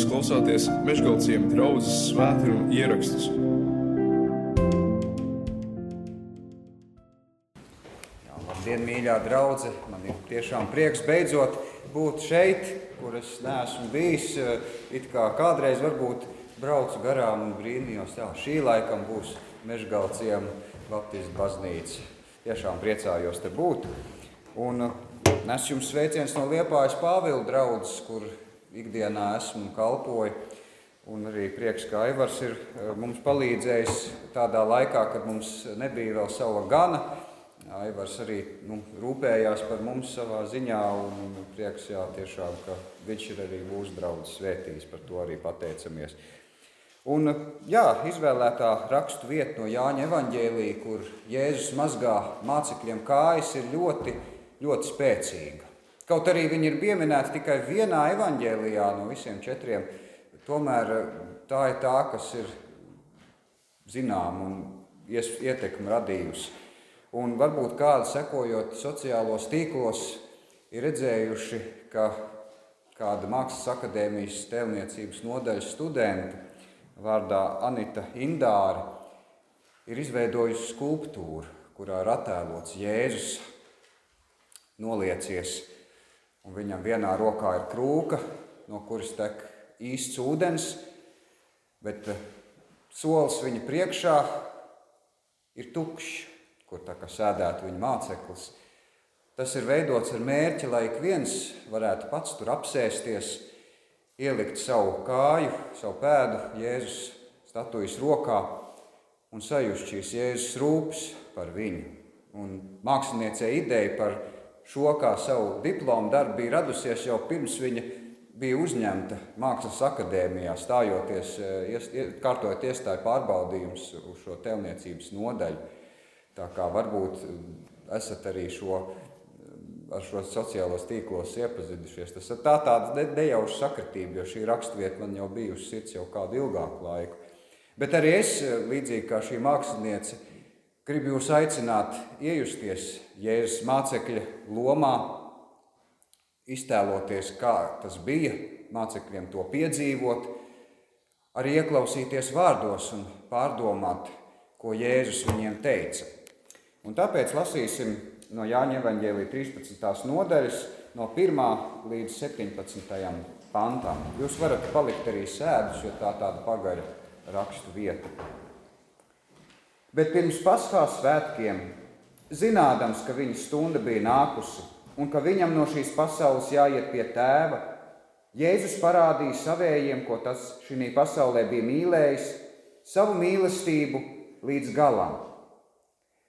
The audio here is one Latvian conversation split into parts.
Jūs klausāties Meškāļu draugas svētkrājuma ierakstus. Jā, labdien, mīļā draudzene! Man ir tiešām prieks beidzot būt šeit, kur es neesmu bijis. It kā kādreiz varbūt braucu garām un brīnījos, ka šī laikam būs Meškāļu Baptistu baznīca. Tiešām priecājos te būt. Un nes jums sveiciens no Liepājas Pāvila draudzes, kur ikdienā esmu un kalpoju. Un arī prieks, ka Aivars ir eh, mums palīdzējis tādā laikā, kad mums nebija vēl sava gana. Aivars arī nu, rūpējās par mums savā ziņā, un prieks, jā, tiešām, ka viņš ir arī mūsu draugs svētījis, par to arī pateicamies. Un, jā, izvēlētā rakstu vieta no Jāņa evaņģēlīja, kur Jēzus mazgā mācekļiem kājas, ir ļoti, ļoti spēcīga. Kaut arī viņi ir pieminēti tikai vienā evanģēlijā no visiem četriem, tomēr eh, tā ir tā, kas ir zināma un ietekmi radījusi. Un varbūt kādi sekojot sociālos tīklos, ir redzējuši, ka kāda Mākslas akadēmijas tēlniecības nodaļas studenta vārdā Anita Indāra ir izveidojusi skulptūru, kurā ir attēlots Jēzus noliecies un viņam vienā rokā ir krūka, no kuras tek īsts ūdens, bet eh, solis viņa priekšā ir tukšs, kur tā kā sēdētu viņa māceklis. Tas ir veidots ar mērķi, lai ik viens varētu pats tur apsēsties, ielikt savu kāju, savu pēdu Jēzus statujas rokā un sajust šīs Jēzus rūpes par viņu. Un māksliniecei ideja par šo kā savu diplomu darbu bija radusies jau pirms viņa bija uzņemta Mākslas akadēmijā, stājoties, eh, kārtojot iestāju pārbaudījumus uz šo tēlniecības nodaļu. Tā kā varbūt eh, esat arī šo, eh, ar šo sociālos tīklos iepazinušies. Tas ir tā tāda nejauša sakritība, jo šī rakstvieta man jau bija uz sirds jau kādu ilgāku laiku. Bet arī es, līdzīgi kā šī māksliniece, Gribu jūs aicināt iejusties Jēzus mācekļa lomā, iztēloties, kā tas bija mācekļiem to piedzīvot, arī ieklausīties vārdos un pārdomāt, ko Jēzus viņiem teica. Un tāpēc lasīsim no Jāņa Evanģēlīja 13. nodaļas, no 1. līdz 17. pantam. Jūs varat palikt arī sēdus, jo tā tāda pagaļa rakstu vieta. Bet pirms paskās svētkiem, zinādams, ka viņa stunda bija nākusi un ka viņam no šīs pasaules jāiet pie tēva, Jēzus parādīja savējiem, ko tas šī pasaulē bija mīlējis, savu mīlestību līdz galam.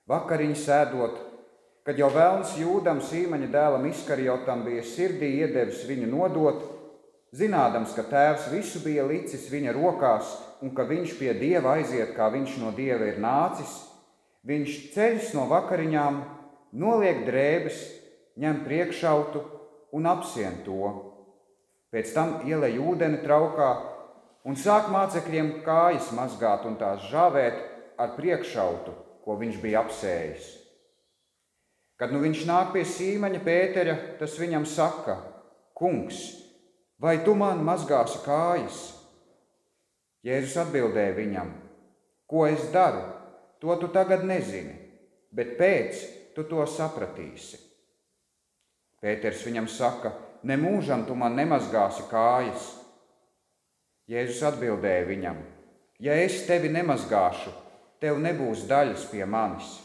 Vakariņu sēdot, kad jau vēlns jūdam sīmaņa dēlam izkarjotam bija sirdī iedevis viņu nodot, zinādams, ka tēvs visu bija licis viņa rokās un ka viņš pie dieva aiziet, kā viņš no dieva ir nācis, viņš ceļš no vakariņām, noliek drēbes, ņem priekšautu un apsien to. Pēc tam ielej ūdeni traukā un sāk mācekļiem kājas mazgāt un tās žāvēt ar priekšautu, ko viņš bija apsējis. Kad nu viņš nāk pie sīmaņa Pētera, tas viņam saka: Kungs, vai tu man mazgāsi kājas? Jēzus atbildēja viņam: Ko es daru, to tu tagad nezini, bet pēc tu to sapratīsi. Pēters viņam saka: Nemūžam tu man nemazgāsi kājas. Jēzus atbildēja viņam: Ja es tevi nemazgāšu, tev nebūs daļas pie manis.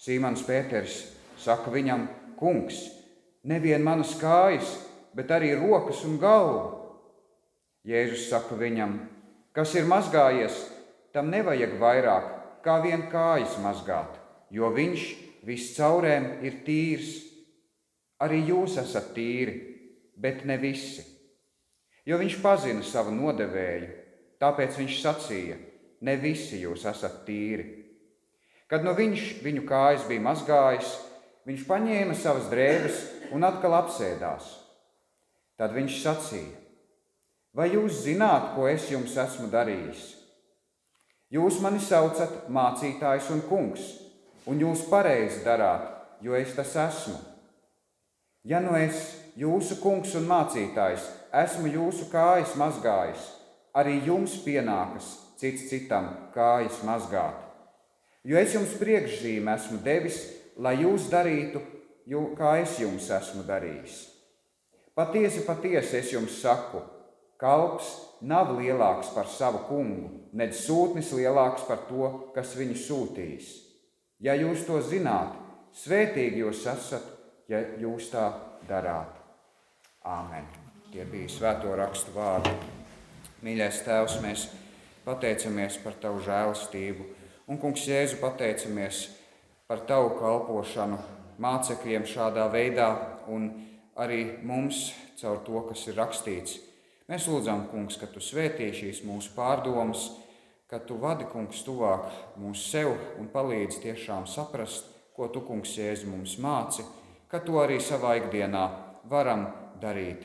Sīmans Pēters saka viņam: Kungs, nevien manas kājas, bet arī rokas un galvu. Jēzus saka viņam, kas ir mazgājies, tam nevajag vairāk kā vien kājas mazgāt, jo viņš viscaurēm ir tīrs. Arī jūs esat tīri, bet ne visi. Jo viņš pazina savu nodevēju, tāpēc viņš sacīja: Ne visi jūs esat tīri. Kad no viņš viņu kājas bija mazgājis, viņš paņēma savas drēbes un atkal apsēdās. Tad viņš sacīja: Vai jūs zināt, ko es jums esmu darījis? Jūs mani saucat mācītājs un kungs, un jūs pareizi darāt, jo es tas esmu. Ja nu es, jūsu kungs un mācītājs, esmu jūsu kājas mazgājis, arī jums pienākas cits citam kājas mazgāt. Jo es jums priekšzīmē esmu devis, lai jūs darītu, kā es jums esmu darījis. Patiesi, patiesi es jums saku, kalps nav lielāks par savu kungu, nedz sūtnis lielāks par to, kas viņu sūtījis. Ja jūs to zināt, svētīgi jūs esat, ja jūs tā darāt. Āmen. Tie bija svēto rakstu vārdi. Mīļais Tēvs, mēs pateicamies par Tavu žēlastību. Un, Kungs, Jēzu, pateicamies par Tavu kalpošanu mācekļiem šādā veidā un arī mums caur to, kas ir rakstīts. Mēs lūdzam, Kungs, ka Tu svētī šīs mūsu pārdomas, ka Tu vadi, Kungs, tuvāk mūsu sev un palīdzi tiešām saprast, ko Tu, Kungs, Jēzu mums māci, ka to arī savā ikdienā varam darīt.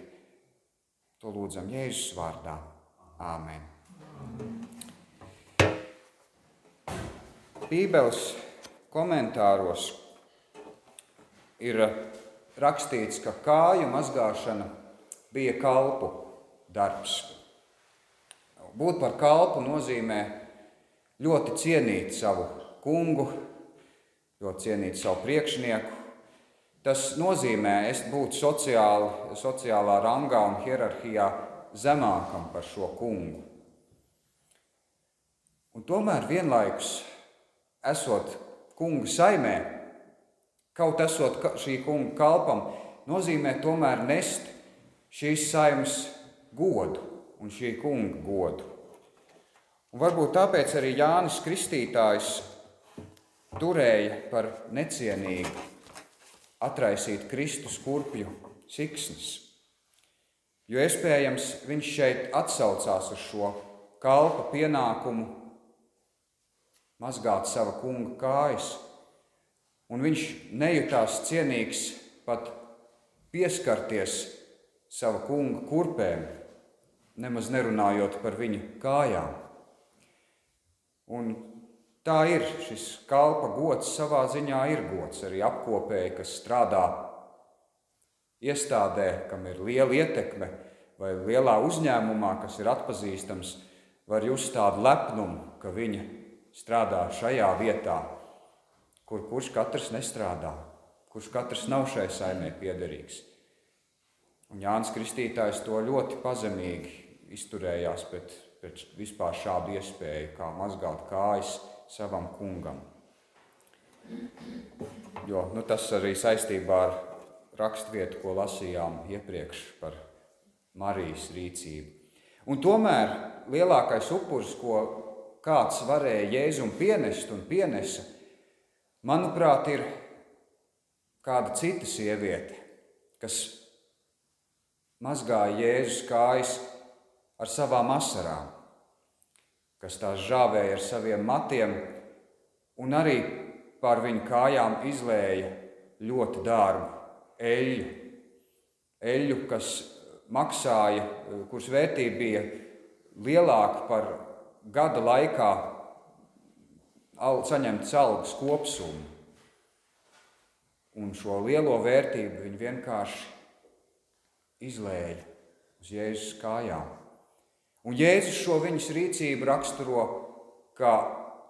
To lūdzam Jēzus vārdā. Āmen. Bībeles komentāros ir rakstīts, ka kāju mazgāšana bija kalpu darbs. Būt par kalpu nozīmē ļoti cienīt savu kungu, ļoti cienīt savu priekšnieku. Tas nozīmē būt sociāli, sociālā rangā un hierarhijā zemākam par šo kungu. Un tomēr vienlaikus esot kunga saimē, kaut esot šī kunga kalpam, nozīmē tomēr nest šīs saimes godu un šī kunga godu. Un varbūt tāpēc arī Jānis Kristītājs turēja par necienīgu atraisīt Kristus kurpju siksnas. Jo iespējams viņš šeit atsaucās uz šo kalpa pienākumu mazgāt sava kunga kājas. Un viņš nejūtās cienīgs pat pieskarties sava kunga kurpēm, nemaz nerunājot par viņa kājām. Un tā ir šis kalpa gods, savā ziņā ir gods arī apkopēji, kas strādā iestādē, kam ir liela ietekme, vai lielā uzņēmumā, kas ir atpazīstams, var just tādu lepnumu, ka viņa strādā šajā vietā, kur kurš katrs nestrādā, kurš katrs nav šai saimē piederīgs. Un Jānis Kristītājs to ļoti pazemīgi izturējās pret, pret vispār šādu iespēju, kā mazgāt kājas savam kungam. Jo nu, tas arī saistībā ar raksturvietu, ko lasījām iepriekš par Marijas rīcību. Un tomēr lielākais upuris, ko kāds varēja Jēzum pienest un pienesa, manuprāt, ir kāda cita sieviete, kas mazgāja Jēzus kājas ar savām asarām, kas tās žāvēja ar saviem matiem un arī pār viņu kājām izlēja ļoti dārgu eļļu. Eļļu, kas maksāja, kuras vērtība bija lielāka par gada laikā saņemtas algas kopsumu. Un šo lielo vērtību viņi vienkārši izlēja uz Jēzus kājām. Un Jēzus šo viņas rīcību raksturo kā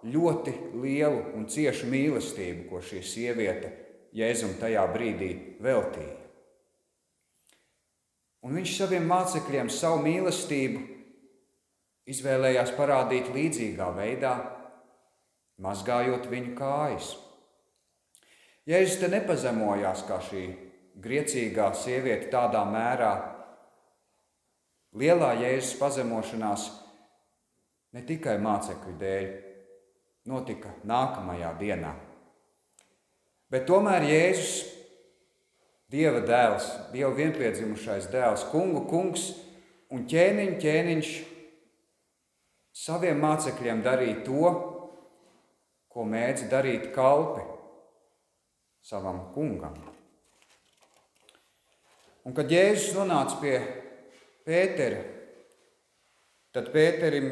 ļoti lielu un ciešu mīlestību, ko šī sieviete Jēzum tajā brīdī veltīja. Un viņš saviem mācekļiem savu mīlestību izvēlējās parādīt līdzīgā veidā, mazgājot viņu kājas. Jēzus te nepazemojās kā šī griecīgā sieviete tādā mērā. Lielā Jēzus pazemošanās ne tikai mācekļu dēļ, notika nākamajā dienā. Bet tomēr Jēzus, Dieva dēls, Dieva vienpiedzimušais dēls, kungu kungs un ķēniņš, ķēniņš saviem mācekļiem darīja to, ko mēdz darīt kalpi savam kungam. Un kad Jēzus nonāca pie Pētera, tad Pēterim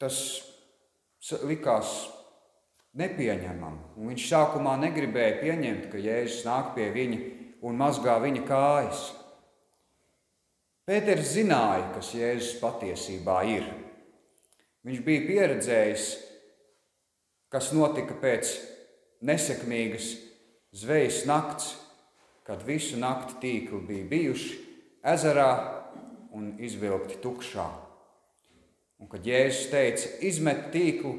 tas likās nepieņemam. Un viņš sākumā negribēja pieņemt, ka Jēzus nāk pie viņa un mazgā viņa kājas. Pēters zināja, kas Jēzus patiesībā ir. Viņš bija pieredzējis, kas notika pēc nesekmīgas zvejas nakts, kad visu nakti tīkli bija bijuši ezerā un izvilkti tukšā. Un kad Jēzus teica, izmet tīklu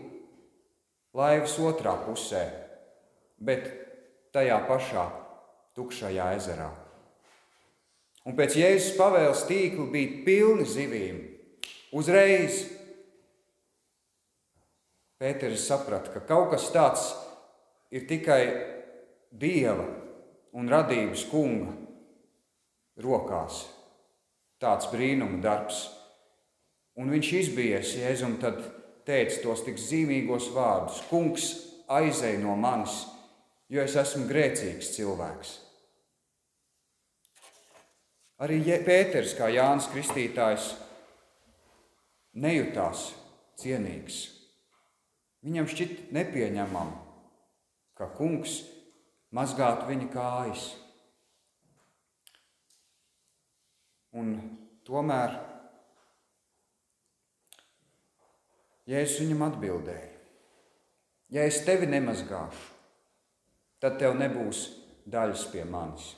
laivas otrā pusē, bet tajā pašā tukšajā ezerā. Un pēc Jēzus pavēles tīkli bija pilni zivīm. Uzreiz Pēters saprata, ka kaut kas tāds ir tikai Dieva un radības kunga rokās. Tāds brīnuma darbs. Un viņš izbies Jēzum, tad teica tos tik zīmīgos vārdus: Kungs, aizej no manis, jo es esmu grēcīgs cilvēks. Arī Pēters, kā Jānis Kristītājs, nejūtās cienīgs. Viņam šķiet nepieņemami, ka kungs mazgātu viņa kājas. Un tomēr Jēzus viņam atbildēja: Ja es tevi nemazgāšu, tad tev nebūs daļas pie manis.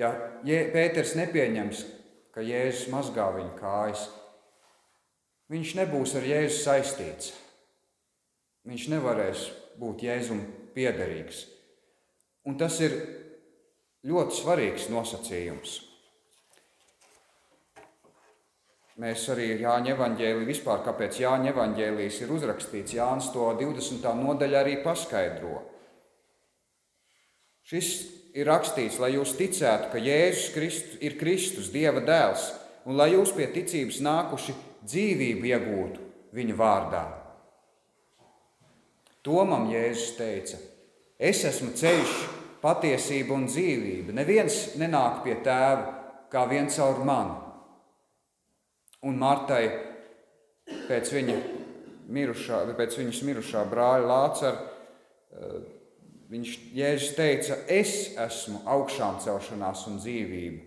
Ja Pēters nepieņems, ka Jēzus mazgā viņa kājas, viņš nebūs ar Jēzu saistīts. Viņš nevarēs būt Jēzum piederīgs. Un tas ir ļoti svarīgs nosacījums. Mēs arī Jāņa evanģēlī vispār, kāpēc Jāņa evanģēlīs ir uzrakstīts, Jānis to 20. nodaļā arī paskaidro. Šis ir rakstīts, lai jūs ticētu, ka Jēzus Kristus ir Kristus, Dieva dēls, un lai jūs pie ticības nākuši dzīvību iegūtu viņa vārdā. Tomam Jēzus teica: Es esmu ceļš, patiesība un dzīvība. Neviens nenāk pie tēva kā viens caur mani. Un Martai pēc, viņa mirušā, pēc viņas mirušā brāļa Lācara eh, viņš Jēzus teica: Es esmu augšām celšanās un dzīvība.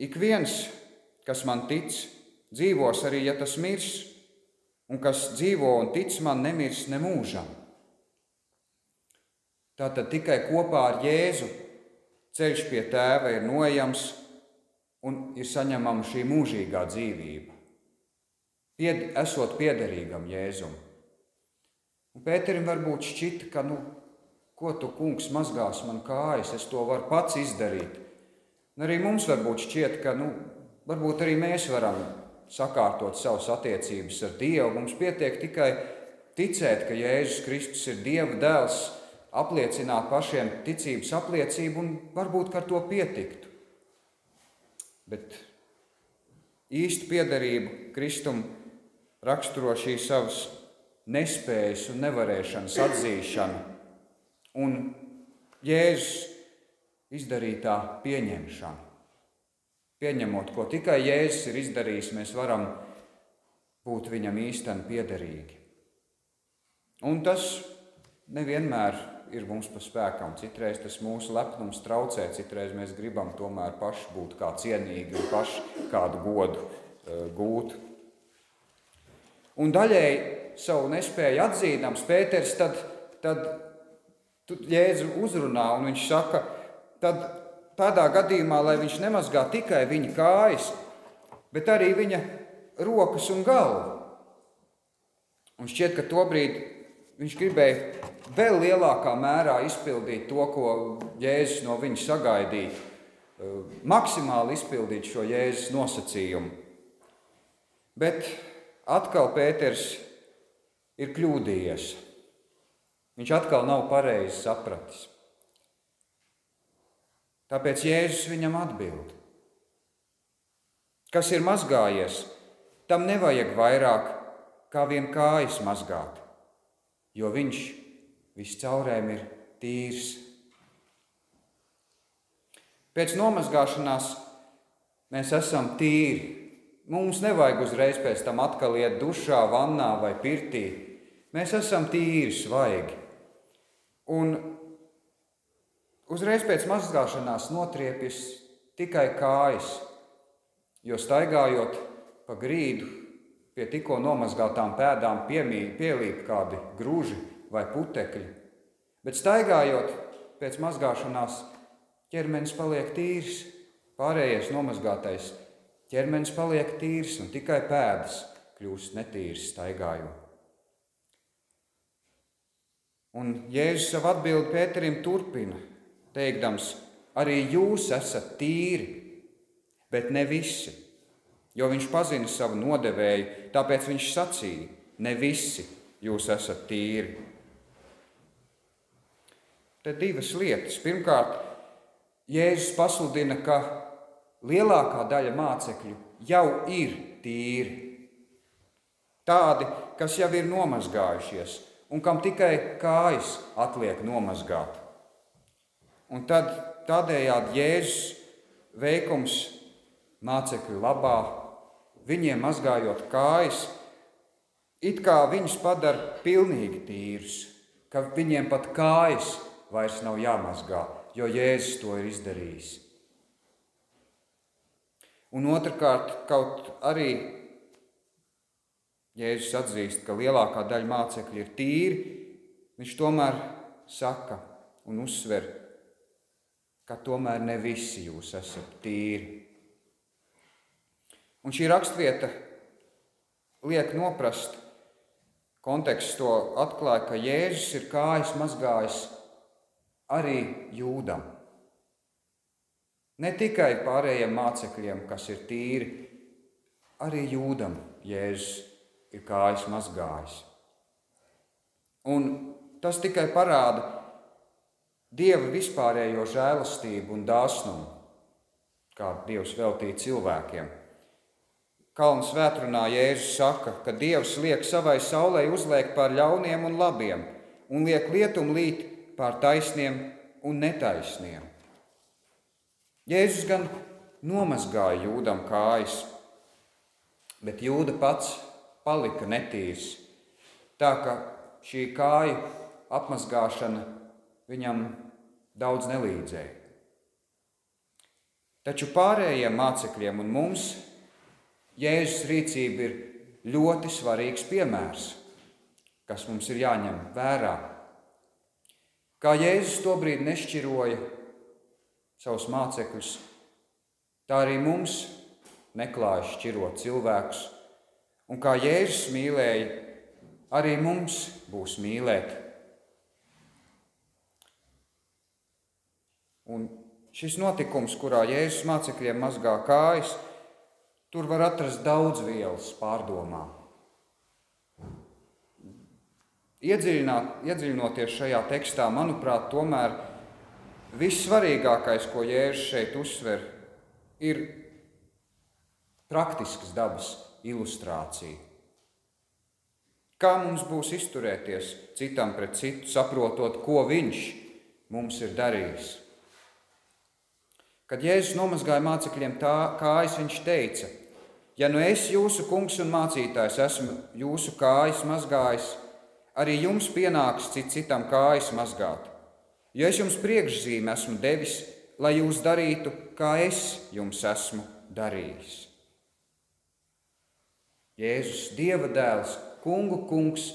Ik viens, kas man tic, dzīvos arī, ja tas mirs, un kas dzīvo un tic man, nemirs nemūžam. Tātad tikai kopā ar Jēzu ceļš pie tēva ir nojams un ir saņemama šī mūžīgā dzīvība. Pied, esot piederīgam Jēzum. Un Pēterim varbūt šķita, ka, nu, ko tu, kungs, mazgās man kājas, es to varu pats izdarīt. Un arī mums varbūt šķiet, ka, nu, varbūt arī mēs varam sakārtot savas attiecības ar Dievu. Mums pietiek tikai ticēt, ka Jēzus Kristus ir Dieva dēls, apliecināt pašiem ticības apliecību, un varbūt ar to pietiktu. Bet īstu piederību Kristum raksturo šīs savas nespējas un nevarēšanas atzīšana un Jēzus izdarītā pieņemšana. Pieņemot, ko tikai Jēzus ir izdarījis, mēs varam būt viņam īstenībā piederīgi. Un tas nevienmēr ir mums pa spēkam. Citreiz tas mūsu lepnums traucē, citreiz mēs gribam tomēr paši būt kā cienīgi un paši kādu godu uh, gūt. Un daļēji savu nespēju atzīdams, Pēters tad, tad Jēzu uzrunā un viņš saka, tad tādā gadījumā, lai viņš nemazgā tikai viņa kājas, bet arī viņa rokas un galvu. Un šķiet, ka tobrīd viņš gribēja vēl lielākā mērā izpildīt to, ko Jēzus no viņa sagaidīja, maksimāli izpildīt šo Jēzus nosacījumu. Bet atkal Pēters ir kļūdījies. Viņš atkal nav pareizi sapratis. Tāpēc Jēzus viņam atbild: Kas ir mazgājies, tam nevajag vairāk kā vien kājas mazgāt, jo viņš viscaurēm ir tīrs. Pēc nomazgāšanās mēs esam tīri. Mums nevajag uzreiz pēc tam atkal iet dušā, vannā vai pirtī. Mēs esam tīri, svaigi. Un Uzreiz pēc mazgāšanās notriepjas tikai kājas, jo staigājot pa grīdu pie tikko nomazgātām pēdām piemī, pielīp kādi grūži vai putekļi, bet staigājot pēc mazgāšanās ķermenis paliek tīrs, pārējais nomazgātais ķermenis paliek tīrs un tikai pēdas kļūst netīrs staigājot. Un Jēzus savu atbildi Pēterim turpina, teikdams, arī jūs esat tīri, bet ne visi. Jo viņš pazina savu nodevēju, tāpēc viņš sacīja, ne visi jūs esat tīri. Te divas lietas. Pirmkārt, Jēzus pasludina, ka lielākā daļa mācekļu jau ir tīri. Tādi, kas jau ir nomazgājušies, un kam tikai kājas atliek nomazgāt. Un tad tādējādi Jēzus veikums mācekļu labā, viņiem mazgājot kājas, it kā viņus padara pilnīgi tīrus, ka viņiem pat kājas vairs nav jāmazgā, jo Jēzus to ir izdarījis. Un otrkārt, kaut arī Jēzus atzīst, ka lielākā daļa mācekļu ir tīri, viņš tomēr saka un uzsver, ka tomēr ne visi jūs esat tīri. Un šī rakstvieta liek noprast, konteksts to atklāja, ka Jēzus ir kājas mazgājis arī jūdam. Ne tikai pārējiem mācekļiem, kas ir tīri, arī jūdam Jēzus ir kājas mazgājis. Un tas tikai parāda Dieva vispārējo žēlastību un dāsnumu, kādu Dievs veltīja cilvēkiem. Kalnu svētrunā Jēzus saka, ka Dievs liek savai saulē uzliek pār ļauniem un labiem, un liek lietumu līt pār taisniem un netaisniem. Jēzus gan nomazgāja jūdam kājas, bet jūda pats palika netīrs. Tā ka šī kāju apmazgāšana viņam daudz nelīdzēja. Taču pārējiem mācekļiem un mums Jēzus rīcība ir ļoti svarīgs piemērs, kas mums ir jāņem vērā. Kā Jēzus tobrīd nešķiroja savus mācekļus, tā arī mums neklāja šķirot cilvēkus Un kā Jēzus mīlēja, arī mums būs mīlēt. Un šis notikums, kurā Jēzus mācekļiem mazgā kājas, tur var atrast daudz vielas pārdomām. Iedziļinoties šajā tekstā, manuprāt, tomēr vissvarīgākais, ko Jēzus šeit uzsver, ir praktisks dabas ilustrācija. Kā mums būs izturēties citam pret citu, saprotot, ko viņš mums ir darījis? Kad Jēzus nomazgāja mācekļiem tā kājas, viņš teica: Ja nu es, jūsu kungs un mācītājs, esmu jūsu kājas mazgājis, arī jums pienāks cit citam kājas mazgāt. Jo es jums priekšzīmē esmu devis, lai jūs darītu, kā es jums esmu darījis. Jēzus, Dieva dēls, kungu kungs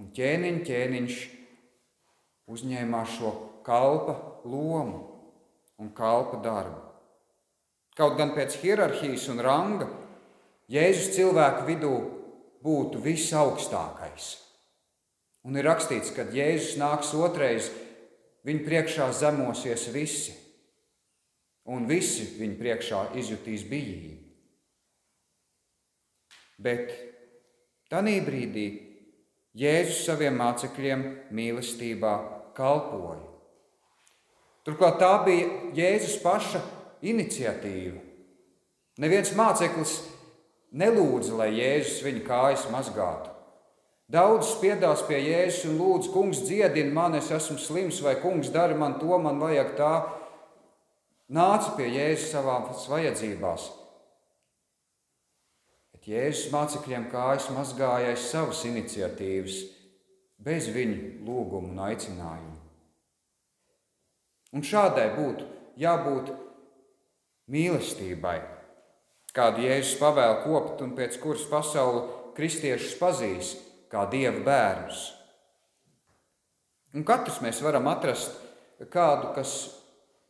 un ķēniņa ķēniņš uzņēmās šo kalpa lomu un kalpa darbu. Kaut gan pēc hierarhijas un ranga Jēzus cilvēku vidū būtu visaugstākais. Un ir rakstīts, ka Jēzus nāks otrais, viņa priekšā zemosies visi, un visi viņa priekšā izjutīs bijību. Bet tajā brīdī Jēzus saviem mācekļiem mīlestībā kalpoja. Turklāt tā bija Jēzus paša iniciatīva. Neviens māceklis nelūdza, lai Jēzus viņa kājas mazgātu. Daudz spiedās pie Jēzus un lūdza, kungs, dziedini mani, es esmu slims, vai kungs, dari man to, man vajag tā. Nāca pie Jēzus savām vajadzībām bet Jēzus mācekļiem kājas mazgāja aiz savas iniciatīvas, bez viņu lūgumu un aicinājumu. Un šādai būtu jābūt mīlestībai, kādu Jēzus pavēl kopt un pēc kuras pasaule kristiešus pazīs kā dieva bērnus. Un katrs mēs varam atrast kādu, kas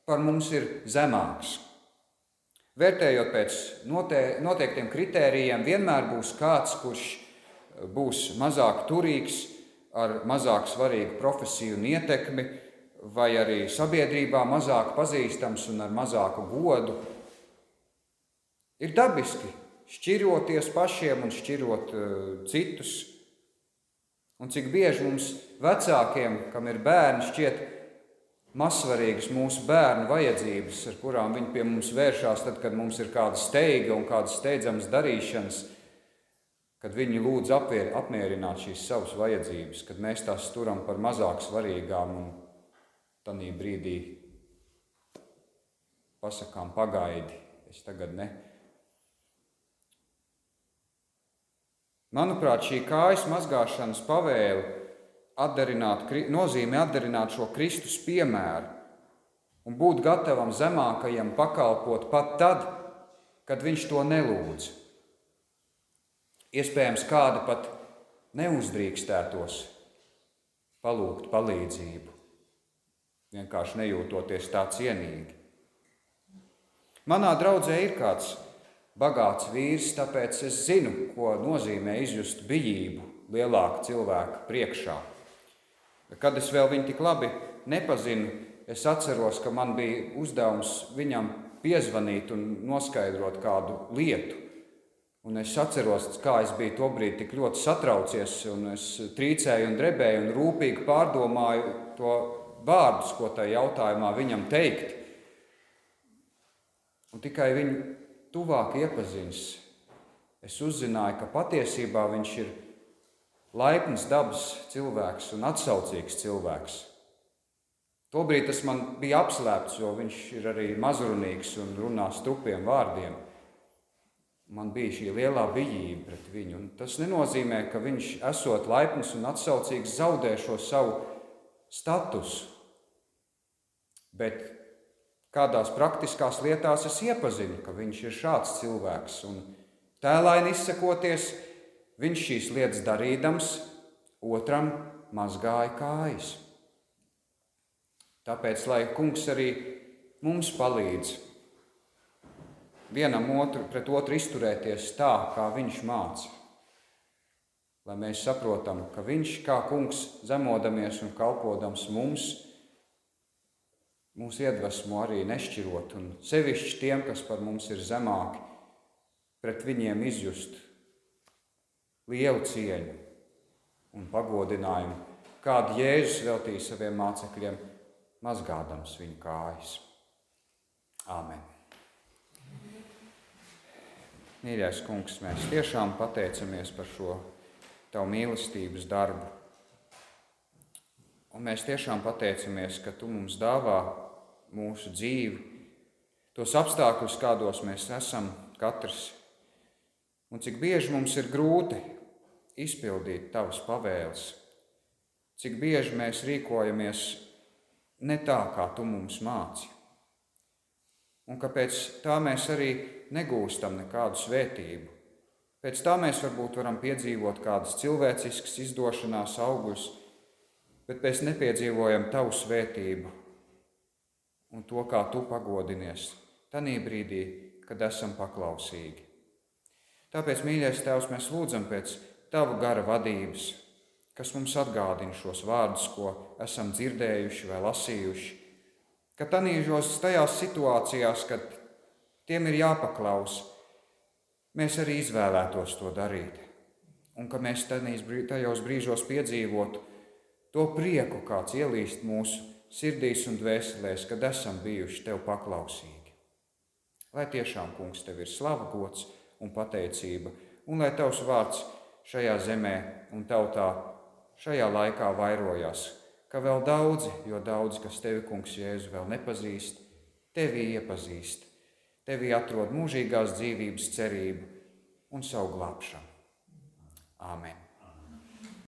par mums ir zemāks. Vērtējot pēc noteiktiem kritērijiem, vienmēr būs kāds, kurš būs mazāk turīgs, ar mazāk svarīgu profesiju un ietekmi, vai arī sabiedrībā mazāk pazīstams un ar mazāku godu. Ir dabiski šķiroties pašiem un šķirot uh, citus. Un cik bieži mums vecākiem, kam ir bērni, šķiet, mazsvarīgas mūsu bērnu vajadzības, ar kurām viņi pie mums vēršās, tad, kad mums ir kāda steiga un kādas steidzamas darīšanas, kad viņi lūdz apvier, apmierināt šīs savas vajadzības, kad mēs tās turam par mazāk svarīgām un tādā brīdī pasakām, pagaidi, es tagad ne. Manuprāt, šī kājas mazgāšanas pavēle atdarināt, nozīmē atdarināt šo Kristus piemēru un būt gatavam zemākajam pakalpot pat tad, kad viņš to nelūdz. Iespējams, kāda pat neuzdrīkstētos palūgt palīdzību, vienkārši nejūtoties tā cienīgi. Manā draudzē ir kāds bagāts vīrs, tāpēc es zinu, ko nozīmē izjust bijību lielāka cilvēka priekšā. Kad es vēl viņu tik labi nepazinu, es atceros, ka man bija uzdevums viņam piezvanīt un noskaidrot kādu lietu. Un es atceros, kā es biju to brīdi tik ļoti satraucies, un es trīcēju un drebēju un rūpīgi pārdomāju to vārdus, ko tajā jautājumā viņam teikt. Un tikai viņu tuvāk iepazinis, es uzzināju, ka patiesībā viņš ir laipns dabas cilvēks un atsaucīgs cilvēks. Tobrīd tas man bija apslēpts, jo viņš ir arī mazrunīgs un runā strupiem vārdiem. Man bija šī lielā bijība pret viņu. Un tas nenozīmē, ka viņš, esot laipns un atsaucīgs, zaudē šo savu statusu. Bet kādās praktiskās lietās es iepazinu, ka viņš ir šāds cilvēks. Un tēlāini izsakoties, Viņš šīs lietas darīdams, otram mazgāja kājas. Tāpēc, lai kungs arī mums palīdz vienam otru pret otru izturēties tā, kā viņš māca. Lai mēs saprotam, ka viņš kā kungs zemodamies un kalpodams mums, mūs iedvesmo arī nešķirot, un sevišķi tiem, kas par mums ir zemāki, pret viņiem izjust lielu cieņu un pagodinājumu, kādu Jēzus veltīja saviem mācekļiem, mazgādams viņu kājas. Āmen! Mīļais kungs, mēs tiešām pateicamies par šo tavu mīlestības darbu. Un mēs tiešām pateicamies, ka tu mums dāvā mūsu dzīvi, tos apstākļus, kādos mēs esam katrs un cik bieži mums ir grūti izpildīt tavas pavēles, cik bieži mēs rīkojamies ne tā, kā tu mums māci. Un kāpēc tā mēs arī negūstam nekādu svētību. Pēc tā mēs varbūt varam piedzīvot kādas cilvēciskas izdošanās augļus, bet mēs nepiedzīvojam tavu svētību un to, kā tu pagodinies, tanī brīdī, kad esam paklausīgi. Tāpēc, mīļais Tēvs, mēs lūdzam pēc Tava gara vadības, kas mums atgādina šos vārdus, ko esam dzirdējuši vai lasījuši. Ka tanīžos tajās situācijās, kad tiem ir jāpaklaus, mēs arī izvēlētos to darīt. Un ka mēs tajos brīžos piedzīvotu to prieku, kāds ielīst mūsu sirdīs un dvēselēs, kad esam bijuši tev paklausīgi. Lai tiešām, kungs, tev ir slava gods un pateicība, un lai tavs vārds šajā zemē un tautā šajā laikā vairojās, ka vēl daudzi, jo daudzi, kas tevi, kungs, Jēzu vēl nepazīst, tevi iepazīst, tevi atrod mūžīgās dzīvības cerību un savu glābšanu. Āmen!